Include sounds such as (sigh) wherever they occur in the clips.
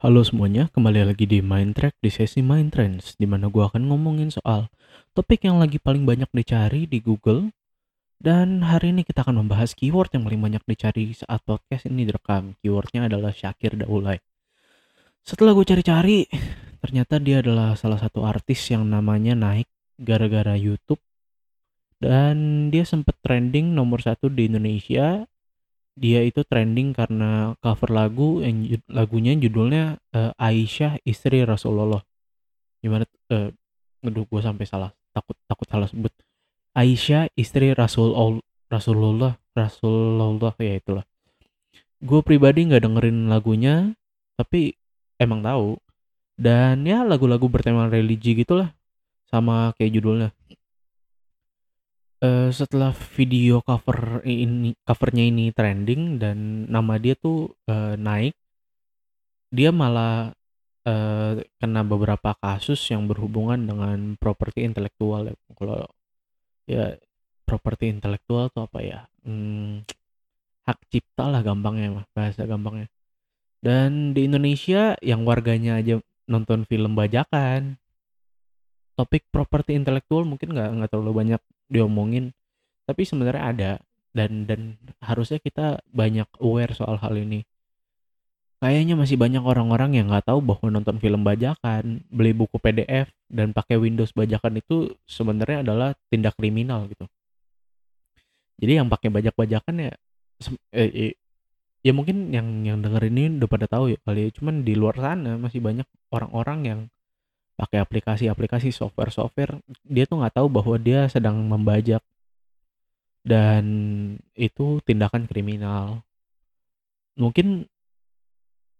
Halo semuanya, kembali lagi di Mind Track di sesi Mind Trends, di mana gue akan ngomongin soal topik yang lagi paling banyak dicari di Google. Dan hari ini kita akan membahas keyword yang paling banyak dicari saat podcast ini direkam. Keywordnya adalah Syakir Daulay. Setelah gue cari-cari, ternyata dia adalah salah satu artis yang namanya naik gara-gara YouTube. Dan dia sempat trending nomor satu di Indonesia dia itu trending karena cover lagu yang lagunya judulnya eh, Aisyah istri Rasulullah. Gimana eh aduh gue sampai salah takut takut salah sebut. Aisyah istri Rasul Rasulullah Rasulullah ya itulah. Gue pribadi nggak dengerin lagunya tapi emang tahu. Dan ya lagu-lagu bertema religi gitulah sama kayak judulnya eh, setelah video cover ini covernya ini trending dan nama dia tuh eh, naik, dia malah eh, kena beberapa kasus yang berhubungan dengan properti intelektual ya. Kalau ya properti intelektual tuh apa ya? Hmm, hak cipta lah gampangnya mah, bahasa gampangnya. Dan di Indonesia yang warganya aja nonton film bajakan, topik properti intelektual mungkin nggak nggak terlalu banyak diomongin. Tapi sebenarnya ada dan dan harusnya kita banyak aware soal hal ini. Kayaknya masih banyak orang-orang yang nggak tahu bahwa nonton film bajakan beli buku PDF dan pakai Windows bajakan itu sebenarnya adalah tindak kriminal gitu. Jadi yang pakai bajak-bajakan ya eh, ya mungkin yang yang denger ini udah pada tahu ya kali ya. Cuman di luar sana masih banyak orang-orang yang pakai aplikasi-aplikasi software-software dia tuh nggak tahu bahwa dia sedang membajak. Dan itu tindakan kriminal. Mungkin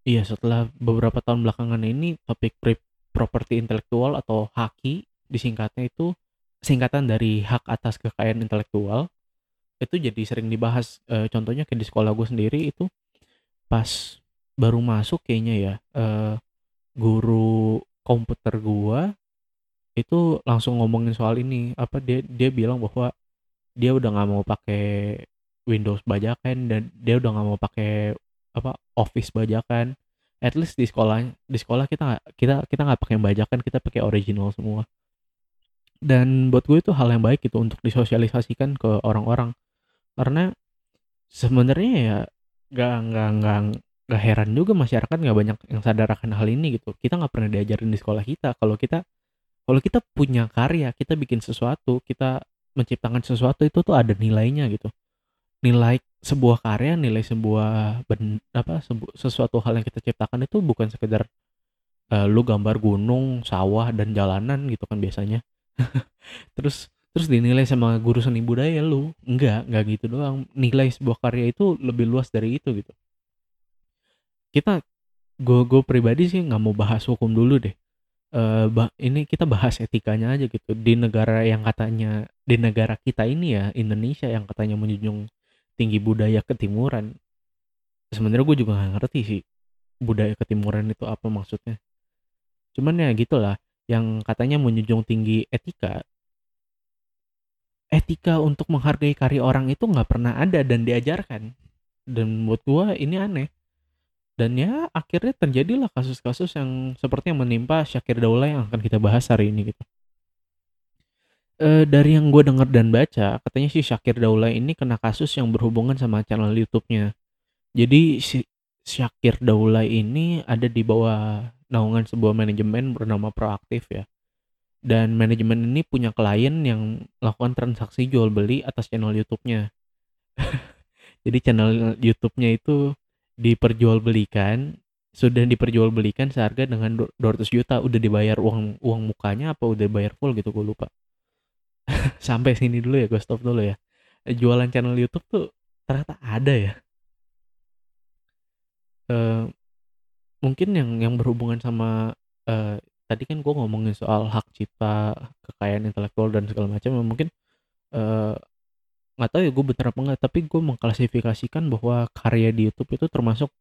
iya setelah beberapa tahun belakangan ini topik properti intelektual atau haki disingkatnya itu singkatan dari hak atas kekayaan intelektual itu jadi sering dibahas. E, contohnya kayak di sekolah gue sendiri itu pas baru masuk kayaknya ya e, guru komputer gua itu langsung ngomongin soal ini. Apa dia dia bilang bahwa dia udah nggak mau pakai Windows bajakan dan dia udah nggak mau pakai apa Office bajakan. At least di sekolah di sekolah kita nggak kita kita nggak pakai bajakan kita pakai original semua. Dan buat gue itu hal yang baik itu untuk disosialisasikan ke orang-orang. Karena sebenarnya ya nggak nggak nggak gak heran juga masyarakat nggak banyak yang sadar akan hal ini gitu. Kita nggak pernah diajarin di sekolah kita. Kalau kita kalau kita punya karya kita bikin sesuatu kita menciptakan sesuatu itu tuh ada nilainya gitu. Nilai sebuah karya nilai sebuah ben, apa sebu, sesuatu hal yang kita ciptakan itu bukan sekedar uh, lu gambar gunung sawah dan jalanan gitu kan biasanya. (laughs) Terus terus dinilai sama guru seni budaya lu. Enggak enggak gitu doang. Nilai sebuah karya itu lebih luas dari itu gitu kita gue gue pribadi sih nggak mau bahas hukum dulu deh. Uh, bah, ini kita bahas etikanya aja gitu. Di negara yang katanya di negara kita ini ya Indonesia yang katanya menjunjung tinggi budaya ketimuran. Sebenarnya gue juga nggak ngerti sih budaya ketimuran itu apa maksudnya. Cuman ya gitulah yang katanya menjunjung tinggi etika etika untuk menghargai karya orang itu nggak pernah ada dan diajarkan. Dan buat gue ini aneh dan ya akhirnya terjadilah kasus-kasus yang seperti yang menimpa Syakir Daula yang akan kita bahas hari ini gitu. E, dari yang gue dengar dan baca, katanya si Syakir Daula ini kena kasus yang berhubungan sama channel YouTube-nya. Jadi si Syakir Daula ini ada di bawah naungan sebuah manajemen bernama Proaktif ya. Dan manajemen ini punya klien yang melakukan transaksi jual beli atas channel YouTube-nya. (laughs) Jadi channel YouTube-nya itu diperjualbelikan sudah diperjualbelikan seharga dengan 200 juta udah dibayar uang uang mukanya apa udah bayar full gitu gue lupa. (laughs) Sampai sini dulu ya gue stop dulu ya. Jualan channel YouTube tuh ternyata ada ya. Uh, mungkin yang yang berhubungan sama uh, tadi kan gue ngomongin soal hak cipta kekayaan intelektual dan segala macam mungkin uh, nggak tahu ya gue bener apa enggak tapi gue mengklasifikasikan bahwa karya di YouTube itu termasuk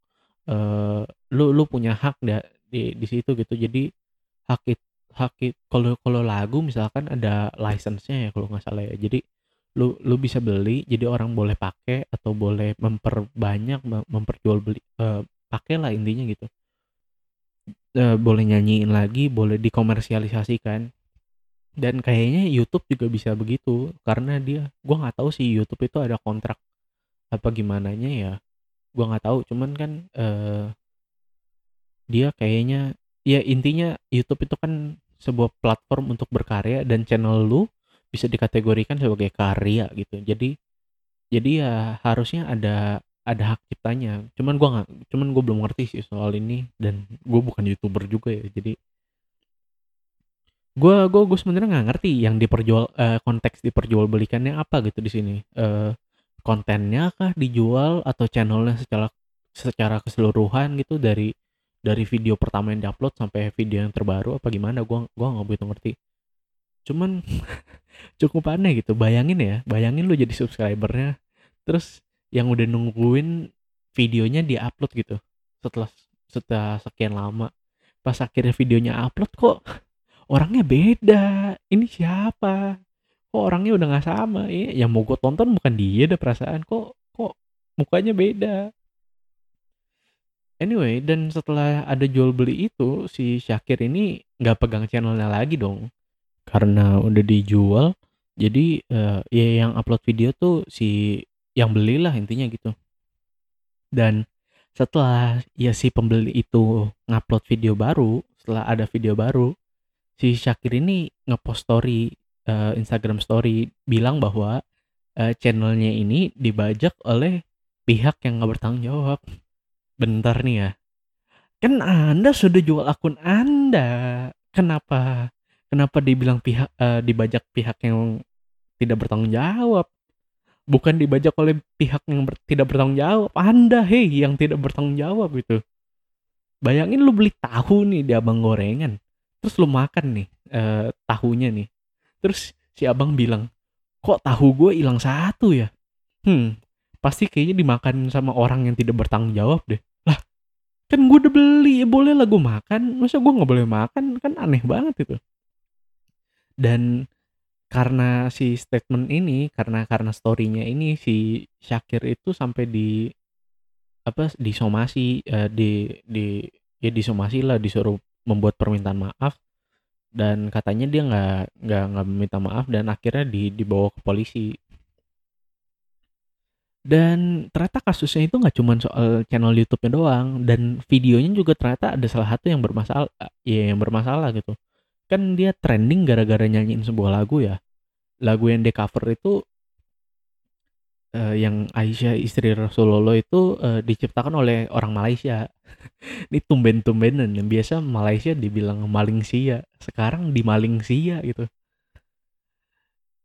uh, lu lu punya hak di di, di situ gitu. Jadi hak it, hak kalau kalau lagu misalkan ada license-nya ya kalau nggak salah ya. Jadi lu lu bisa beli jadi orang boleh pakai atau boleh memperbanyak memperjual beli uh, pakai lah intinya gitu. Eee, boleh nyanyiin lagi, boleh dikomersialisasikan. Dan kayaknya YouTube juga bisa begitu, karena dia gua nggak tahu sih YouTube itu ada kontrak apa gimananya ya, gua nggak tahu, cuman kan, eee dia kayaknya ya intinya YouTube itu kan sebuah platform untuk berkarya dan channel lu bisa dikategorikan sebagai karya gitu. Jadi jadi ya harusnya ada ada hak ciptanya. Cuman gua nggak cuman gua belum ngerti sih soal ini dan gua bukan YouTuber juga ya. Jadi gua gua gua sebenarnya nggak ngerti yang diperjual eee, konteks diperjualbelikannya apa gitu di sini. Eee, kontennya kah dijual atau channel-nya secara secara keseluruhan gitu dari dari video pertama yang diupload sampai video yang terbaru apa gimana gua gua nggak begitu ngerti. Cuman (laughs) cukup aneh gitu, bayangin ya, bayangin lu jadi subscriber-nya, terus yang udah nungguin videonya di-upload gitu, setelah setelah sekian lama. Pas akhirnya videonya upload kok orangnya beda, ini siapa? Kok orangnya udah nggak sama? Iya, yang mau gue tonton bukan dia dah perasaan, kok kok mukanya beda. Anyway, dan setelah ada jual beli itu, si Syakir ini nggak pegang channelnya lagi dong. Karena udah dijual, jadi, eee, ya yang upload video tuh si yang belilah intinya gitu. Dan setelah ya si pembeli itu ngupload video baru, setelah ada video baru, si Syakir ini ngepost story, eee, Instagram story bilang bahwa, eee, channel-nya ini dibajak oleh pihak yang nggak bertanggung jawab. Bentar nih ya, kan Anda sudah jual akun Anda, kenapa kenapa dibilang pihak eee, dibajak pihak yang tidak bertanggung jawab? Bukan dibajak oleh pihak yang ber tidak bertanggung jawab, Anda hei yang tidak bertanggung jawab gitu. Bayangin lu beli tahu nih di abang gorengan, terus lu makan nih, eee, tahunya nih, terus si abang bilang, "Kok tahu gue hilang satu ya? Hmm, pasti kayaknya dimakan sama orang yang tidak bertanggung jawab deh." Lah, kan gue udah beli, ya bolehlah gue makan, masa gue nggak boleh makan? Kan aneh banget itu. Dan karena si statement ini, karena karena story-nya ini si Syakir itu sampai di apa, disomasi, eee, di di ya disomasilah, disuruh membuat permintaan maaf dan katanya dia nggak nggak nggak minta maaf dan akhirnya di dibawa ke polisi. Dan ternyata kasusnya itu nggak cuman soal channel YouTube-nya doang dan videonya juga ternyata ada salah satu yang bermasal ya yang bermasalah gitu. Kan dia trending gara-gara nyanyiin sebuah lagu ya. Lagu yang di-cover itu eee, yang Aisyah istri Rasulullah itu, eee, diciptakan oleh orang Malaysia. (laughs) Ini tumben-tumbenan yang biasa Malaysia dibilang Malingsia, sekarang di Malingsia gitu.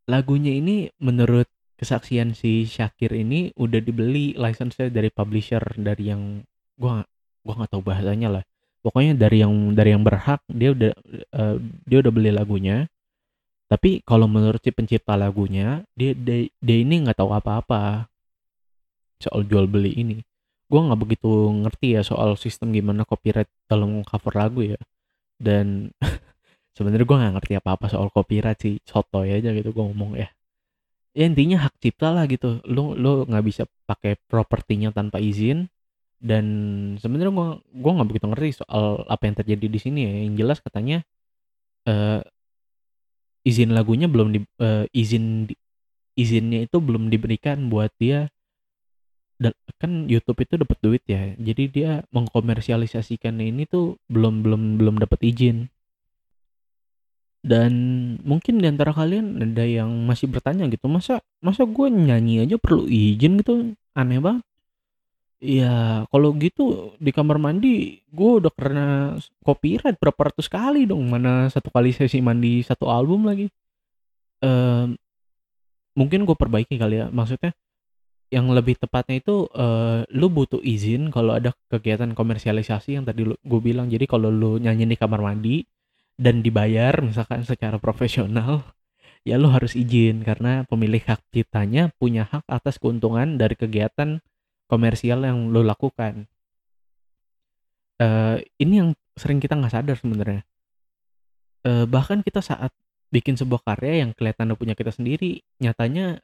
Lagunya ini menurut kesaksian si Syakir ini udah dibeli license-nya dari publisher, dari yang gua gua nggak tahu bahasanya lah. Pokoknya dari yang dari yang berhak dia udah, eee, dia udah beli lagunya. Tapi kalau menurut si pencipta lagunya, dia dia dia ini nggak tahu apa-apa soal jual beli ini. Gua nggak begitu ngerti ya soal sistem gimana copyright dalam cover lagu ya. Dan (laughs) sebenarnya gua nggak ngerti apa-apa soal copyright sih, sotoy aja gitu gua ngomong ya. Ya intinya hak cipta lah gitu, lu lu nggak bisa pakai propertinya tanpa izin dan sebenarnya gua gua nggak begitu ngerti soal apa yang terjadi di sini ya, yang jelas katanya, eee, izin lagunya belum di eee, izin izinnya itu belum diberikan buat dia da kan YouTube itu dapat duit ya, jadi dia mengkomersialisasikannya ini tuh belum belum belum dapat izin. Dan mungkin di antara kalian ada yang masih bertanya gitu, "Masa masa gue nyanyi aja perlu izin gitu? Aneh banget." Ya kalau gitu di kamar mandi gue udah kena copyright berapa ratus kali dong, mana satu kali sesi mandi satu album lagi. Mmm, mungkin gue perbaiki kali ya, maksudnya yang lebih tepatnya itu, eee, lu butuh izin kalau ada kegiatan komersialisasi yang tadi gue bilang. Jadi kalau lu nyanyi di kamar mandi dan dibayar misalkan secara profesional, ya lu harus izin karena pemilik hak ciptanya punya hak atas keuntungan dari kegiatan komersial yang lu lakukan. Eee, ini yang sering kita nggak sadar sebenarnya. Eee, bahkan kita saat bikin sebuah karya yang kelihatannya punya kita sendiri, nyatanya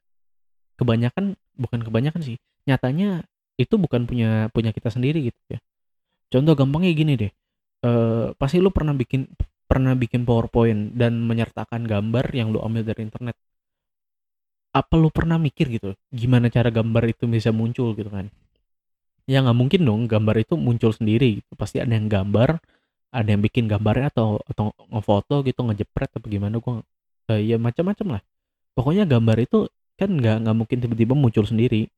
kebanyakan bukan kebanyakan sih, nyatanya itu bukan punya punya kita sendiri gitu ya. Contoh gampangnya gini deh, eee, pasti lu pernah bikin pernah bikin PowerPoint dan menyertakan gambar yang lu ambil dari internet. Apa lu pernah mikir gitu, gimana cara gambar itu bisa muncul gitu kan? Ya nggak mungkin dong gambar itu muncul sendiri gitu, pasti ada yang gambar, ada yang bikin gambarnya atau atau ngefoto gitu, ngejepret apa gimana gua eee, ya macam-macam lah. Pokoknya gambar itu kan nggak nggak mungkin tiba-tiba muncul sendiri.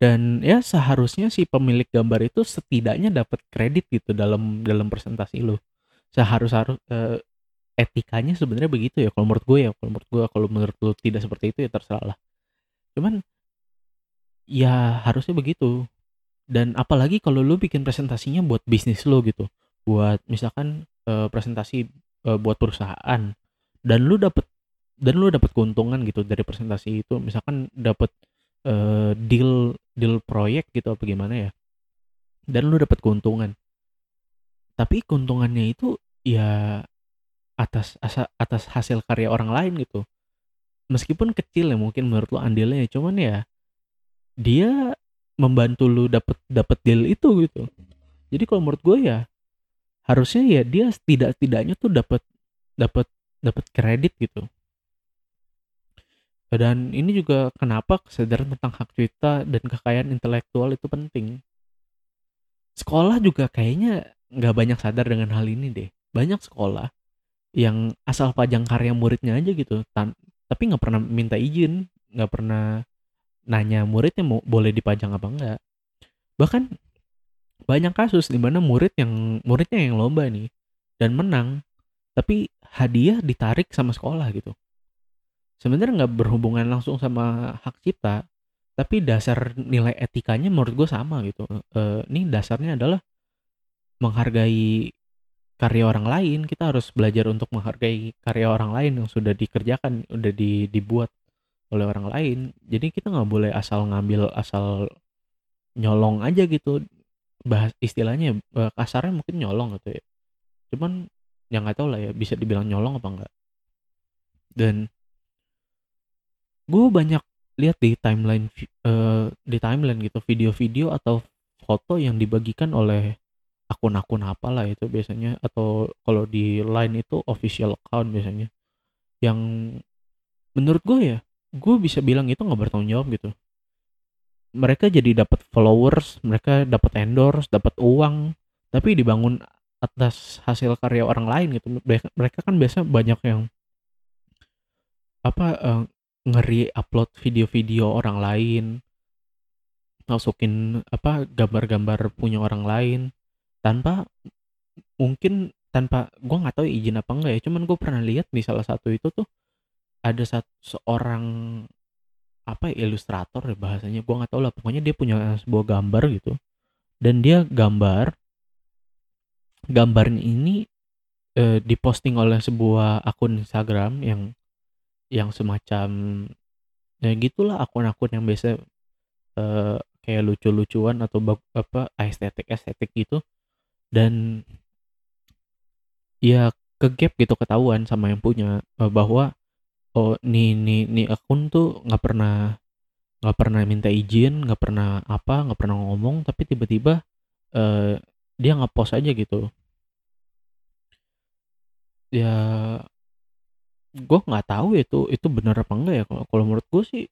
Dan ya seharusnya si pemilik gambar itu setidaknya dapat kredit gitu dalam dalam presentasi lu. Seharus haru eee, etikanya sebenarnya begitu ya kalau menurut gue ya, kalau menurut gue, kalau menurut lu tidak seperti itu ya terserah lah. Cuman ya harusnya begitu. Dan apalagi kalau lu bikin presentasinya buat bisnis lu gitu, buat misalkan, eee, presentasi, eee, buat perusahaan dan lu dapet dan lu dapet keuntungan gitu dari presentasi itu, misalkan dapet, eee, deal deal proyek gitu apa gimana ya, dan lu dapet keuntungan. Tapi keuntungannya itu ya atas atas hasil karya orang lain gitu. Meskipun kecil ya mungkin menurut lu andilnya, cuman ya dia membantu lu dapet dapet deal itu gitu. Jadi kalau menurut gue ya harusnya ya dia setidak-tidaknya tuh dapet dapet dapet kredit gitu. Dan ini juga kenapa kesadaran tentang hak cipta dan kekayaan intelektual itu penting. Sekolah juga kayaknya nggak banyak sadar dengan hal ini deh. Banyak sekolah yang asal pajang karya muridnya aja gitu, tan tapi nggak pernah minta izin, nggak pernah nanya muridnya mau boleh dipajang apa enggak. Bahkan banyak kasus di mana murid yang muridnya yang lomba nih dan menang, tapi hadiah ditarik sama sekolah gitu. Sebenarnya nggak berhubungan langsung sama hak cipta, tapi dasar nilai etikanya menurut gue sama gitu. Eee, ini dasarnya adalah menghargai karya orang lain, kita harus belajar untuk menghargai karya orang lain yang sudah dikerjakan, udah di dibuat oleh orang lain. Jadi kita nggak boleh asal ngambil, asal nyolong aja gitu. Bahas istilahnya, eee, kasarnya mungkin nyolong gitu ya. Cuman ya nggak tahu lah ya bisa dibilang nyolong apa enggak. Dan gue banyak lihat di timeline eee, di timeline gitu video-video atau foto yang dibagikan oleh akun-akun apalah itu biasanya atau kalau di Line itu official account biasanya. Yang menurut gue ya, gue bisa bilang itu nggak bertanggung jawab gitu. Mereka jadi dapat followers, mereka dapat endorse, dapat uang, tapi dibangun atas hasil karya orang lain gitu. Mereka kan biasa banyak yang apa, eee, nge-re-upload video-video orang lain. Masukin apa, gambar-gambar punya orang lain, tanpa mungkin tanpa gue nggak tahu izin apa enggak ya, cuman gue pernah lihat di salah satu itu tuh ada sat seorang apa ya, ilustrator ya bahasanya, gue nggak tahu lah, pokoknya dia punya sebuah gambar gitu, dan dia gambar gambarnya ini, eee, diposting oleh sebuah akun Instagram yang yang semacam ya gitulah akun-akun yang biasa, eee, kayak lucu-lucuan atau apa, estetik-estetik gitu, dan ya ke-gap gitu, ketahuan sama yang punya, eee, bahwa, oh nih nih nih akun tuh nggak pernah nggak pernah minta izin, nggak pernah apa, nggak pernah ngomong, tapi tiba-tiba, eee, dia nge-post aja gitu. Ya gue nggak tahu itu itu bener apa enggak ya, kalau menurut gue sih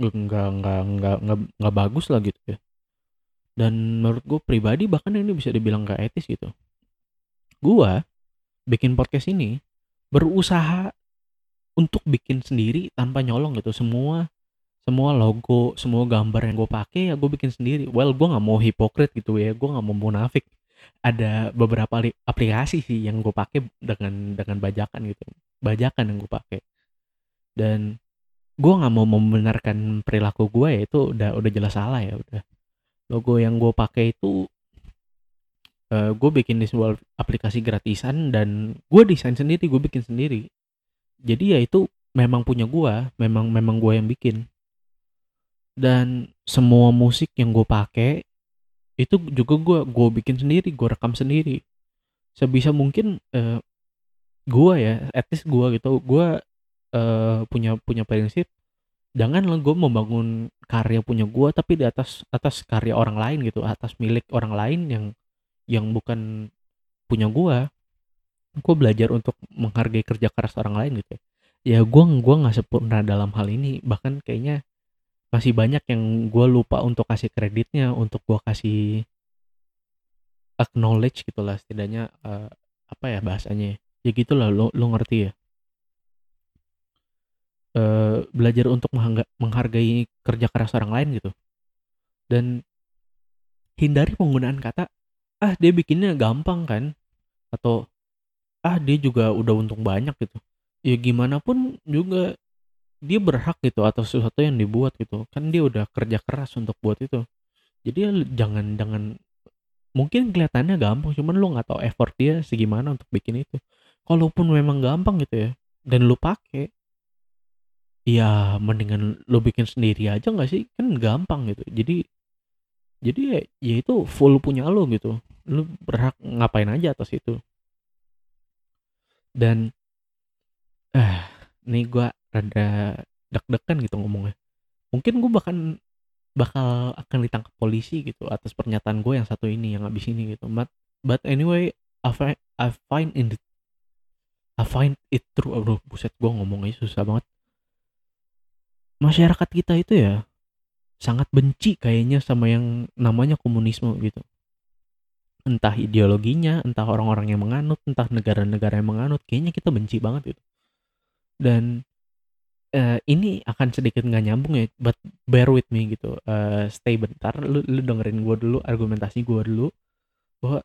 nggak nggak nggak nggak nggak bagus lah gitu ya. Dan menurut gue pribadi bahkan ini bisa dibilang nggak etis gitu. Gua bikin podcast ini berusaha untuk bikin sendiri tanpa nyolong gitu, semua semua logo, semua gambar yang gue pakai ya gue bikin sendiri. Well, gue nggak mau hipokrit gitu ya, gue nggak mau munafik. Ada beberapa li aplikasi sih yang gue pakai dengan dengan bajakan gitu, bajakan yang gue pakai. Dan gue nggak mau membenarkan perilaku gue ya itu udah udah jelas salah ya udah. Logo yang gue pakai itu eee, gue bikin di sebuah aplikasi gratisan dan gue desain sendiri, gue bikin sendiri. Jadi ya itu memang punya gue, memang memang gue yang bikin. Dan semua musik yang gue pakai itu juga gue gue bikin sendiri, gue rekam sendiri. Sebisa mungkin, eee, gue ya, least gue gitu, gue, eee, punya punya prinsip janganlah gue membangun karya punya gue tapi di atas atas karya orang lain gitu, atas milik orang lain yang yang bukan punya gue gue belajar untuk menghargai kerja keras orang lain gitu ya. Ya gue gua nggak sempurna dalam hal ini. Bahkan kayaknya masih banyak yang gue lupa untuk kasih kreditnya untuk gue kasih acknowledge gitulah setidaknya uh, apa ya bahasanya ya. Gitulah lo lo ngerti ya uh, belajar untuk menghargai kerja keras orang lain gitu. Dan hindari penggunaan kata ah dia bikinnya gampang kan? Atau ah dia juga udah untung banyak gitu. Ya gimana pun juga dia berhak gitu atau sesuatu yang dibuat gitu. Kan dia udah kerja keras untuk buat itu. Jadi jangan jangan mungkin kelihatannya gampang cuman lu nggak tahu effort dia segimana untuk bikin itu. Kalaupun memang gampang gitu ya dan lu pakai ya mendingan lu bikin sendiri aja nggak sih? Kan gampang gitu. Jadi jadi ya, ya itu full punya lu gitu. Lu berhak ngapain aja atas itu. Dan eh nih gua rada deg-degan gitu ngomongnya. Mungkin gue bahkan bakal akan ditangkap polisi gitu atas pernyataan gue yang satu ini yang abis ini gitu. But but anyway I find I find in the, I find it true. Aduh buset gue ngomongnya susah banget masyarakat kita itu ya sangat benci kayaknya sama yang namanya komunisme gitu. Entah ideologinya entah orang-orang yang menganut entah negara-negara yang menganut kayaknya kita benci banget gitu. Dan uh, ini akan sedikit nggak nyambung ya but bear with me gitu. Uh, stay bentar lu lu dengerin gue dulu argumentasi gue dulu bahwa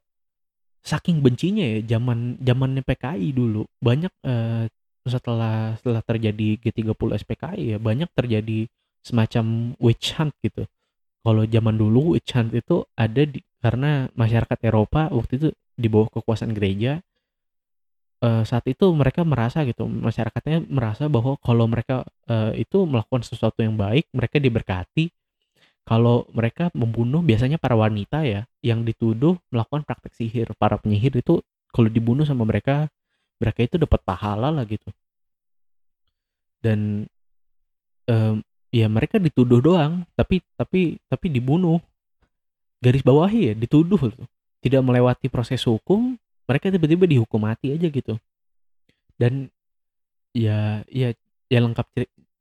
saking bencinya ya zaman zamannya PKI dulu banyak uh, setelah setelah terjadi G30 SPKI ya banyak terjadi semacam witch hunt gitu. Kalau zaman dulu witch hunt itu ada di, karena masyarakat Eropa waktu itu di bawah kekuasaan gereja uh, saat itu mereka merasa gitu masyarakatnya merasa bahwa kalau mereka uh, itu melakukan sesuatu yang baik mereka diberkati. Kalau mereka membunuh biasanya para wanita ya yang dituduh melakukan praktek sihir para penyihir itu kalau dibunuh sama mereka mereka itu dapat pahala lah gitu dan um, ya mereka dituduh doang tapi tapi tapi dibunuh. Garis bawahi ya dituduh gitu. tidak melewati proses hukum mereka tiba-tiba dihukum mati aja gitu. Dan ya ya ya lengkap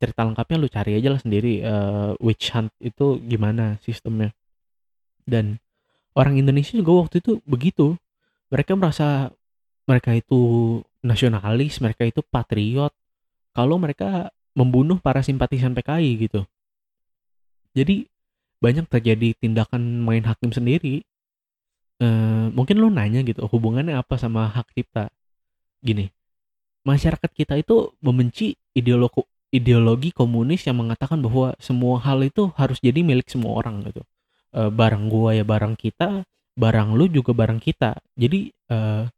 cerita lengkapnya lu cari aja lah sendiri uh, witch hunt itu gimana sistemnya. Dan orang Indonesia juga waktu itu begitu. Mereka merasa mereka itu nasionalis mereka itu patriot kalau mereka membunuh para simpatisan PKI gitu. Jadi banyak terjadi tindakan main hakim sendiri. Uh, mungkin lo nanya gitu hubungannya apa sama hak cipta? Gini masyarakat kita itu membenci ideologi ideologi komunis yang mengatakan bahwa semua hal itu harus jadi milik semua orang gitu. Uh, barang gua ya barang kita barang lu juga barang kita. Jadi uh,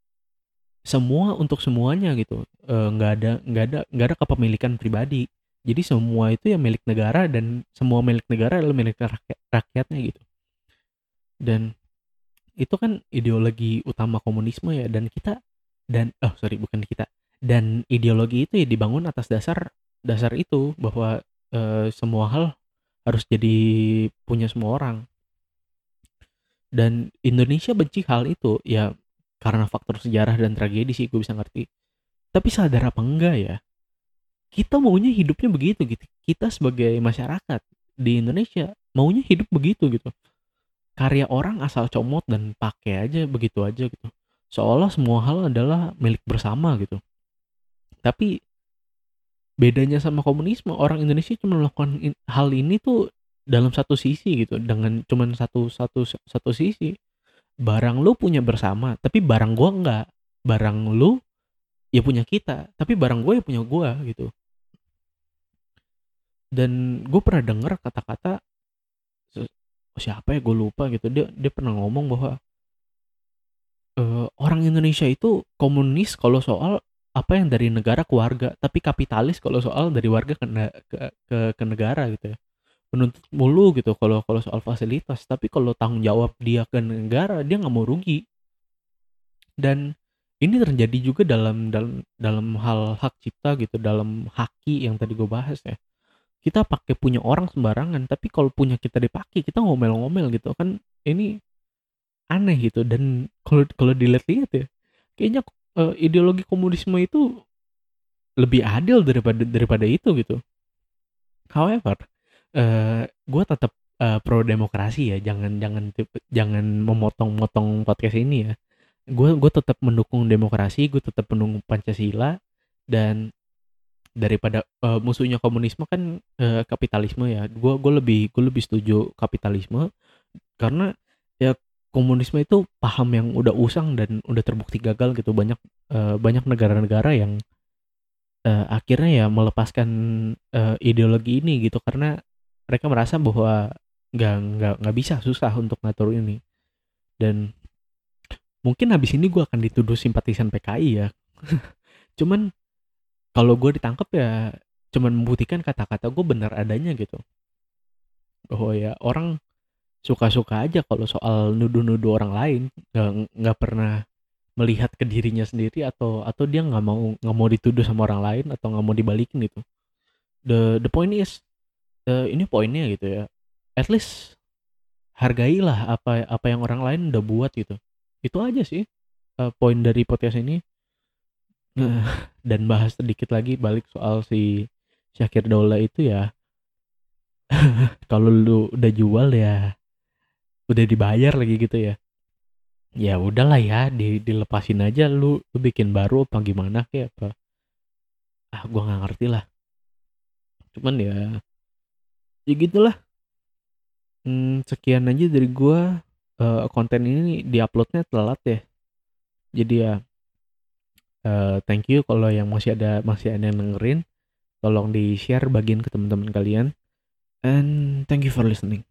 semua untuk semuanya gitu. Nggak uh, ada nggak ada nggak ada kepemilikan pribadi. Jadi semua itu ya milik negara dan semua milik negara adalah milik rakyat, rakyatnya gitu. Dan itu kan ideologi utama komunisme ya dan kita dan oh sorry bukan kita. Dan ideologi itu ya dibangun atas dasar dasar itu bahwa e, semua hal harus jadi punya semua orang. Dan Indonesia benci hal itu ya karena faktor sejarah dan tragedi sih gue bisa ngerti. Tapi sadar apa enggak ya kita maunya hidupnya begitu gitu. Kita sebagai masyarakat di Indonesia maunya hidup begitu gitu. Karya orang asal comot dan pakai aja begitu aja gitu. Seolah semua hal adalah milik bersama gitu. Tapi bedanya sama komunisme orang Indonesia cuma melakukan hal ini tuh dalam satu sisi gitu. Dengan cuman satu satu satu sisi barang lu punya bersama tapi barang gua enggak barang lu ya punya kita tapi barang gue ya punya gua gitu. Dan gue pernah dengar kata-kata oh, siapa ya? Gue lupa gitu. Dia dia pernah ngomong bahwa uh, orang Indonesia itu komunis kalau soal apa yang dari negara ke warga tapi kapitalis kalau soal dari warga ke ke, ke, ke negara gitu ya menuntut mulu gitu kalau kalau soal fasilitas. Tapi kalau tanggung jawab dia ke negara dia nggak mau rugi. Dan ini terjadi juga dalam dalam dalam hal hak cipta gitu dalam haki yang tadi gue bahas ya. Kita pakai punya orang sembarangan tapi kalau punya kita dipakai kita ngomel-ngomel gitu kan ini aneh gitu. Dan kalau kalau dilihat-lihat ya kayaknya uh, ideologi komunisme itu lebih adil daripada daripada itu gitu. However uh, gue tetap uh, pro demokrasi ya jangan jangan jangan memotong-motong podcast ini ya. Gue gue tetap mendukung demokrasi gue tetap mendukung pancasila dan daripada uh, musuhnya komunisme kan uh, kapitalisme ya. Gue gue lebih gue lebih setuju kapitalisme karena ya komunisme itu paham yang udah usang dan udah terbukti gagal gitu. Banyak uh, banyak negara-negara yang uh, akhirnya ya melepaskan uh, ideologi ini gitu karena mereka merasa bahwa nggak nggak nggak bisa susah untuk ngatur ini. Dan mungkin habis ini gue akan dituduh simpatisan PKI ya. (laughs) Cuman kalau gue ditangkap ya cuman membuktikan kata-kata gue benar adanya gitu. Bahwa ya orang suka-suka aja kalau soal nuduh-nuduh orang lain nggak nggak pernah melihat ke dirinya sendiri atau atau dia nggak mau nggak mau dituduh sama orang lain atau nggak mau dibalikin gitu. The the point is uh, ini poinnya gitu ya. At least hargailah apa apa yang orang lain udah buat gitu. Itu aja sih uh, poin dari podcast ini. (laughs) Dan bahas sedikit lagi balik soal si Syakir Daula itu ya. (laughs) Kalau lu udah jual ya udah dibayar lagi gitu ya. Ya udahlah ya di, dilepasin aja. Lu lu bikin baru apa gimana kayak apa? Ah gua nggak ngerti lah. Cuman ya ya gitulah. Hmm, sekian aja dari gua. Uh, konten ini diuploadnya telat ya. Jadi ya uh, thank you kalau yang masih ada masih ada yang dengerin. Tolong di share bagian ke teman-teman kalian. And thank you for listening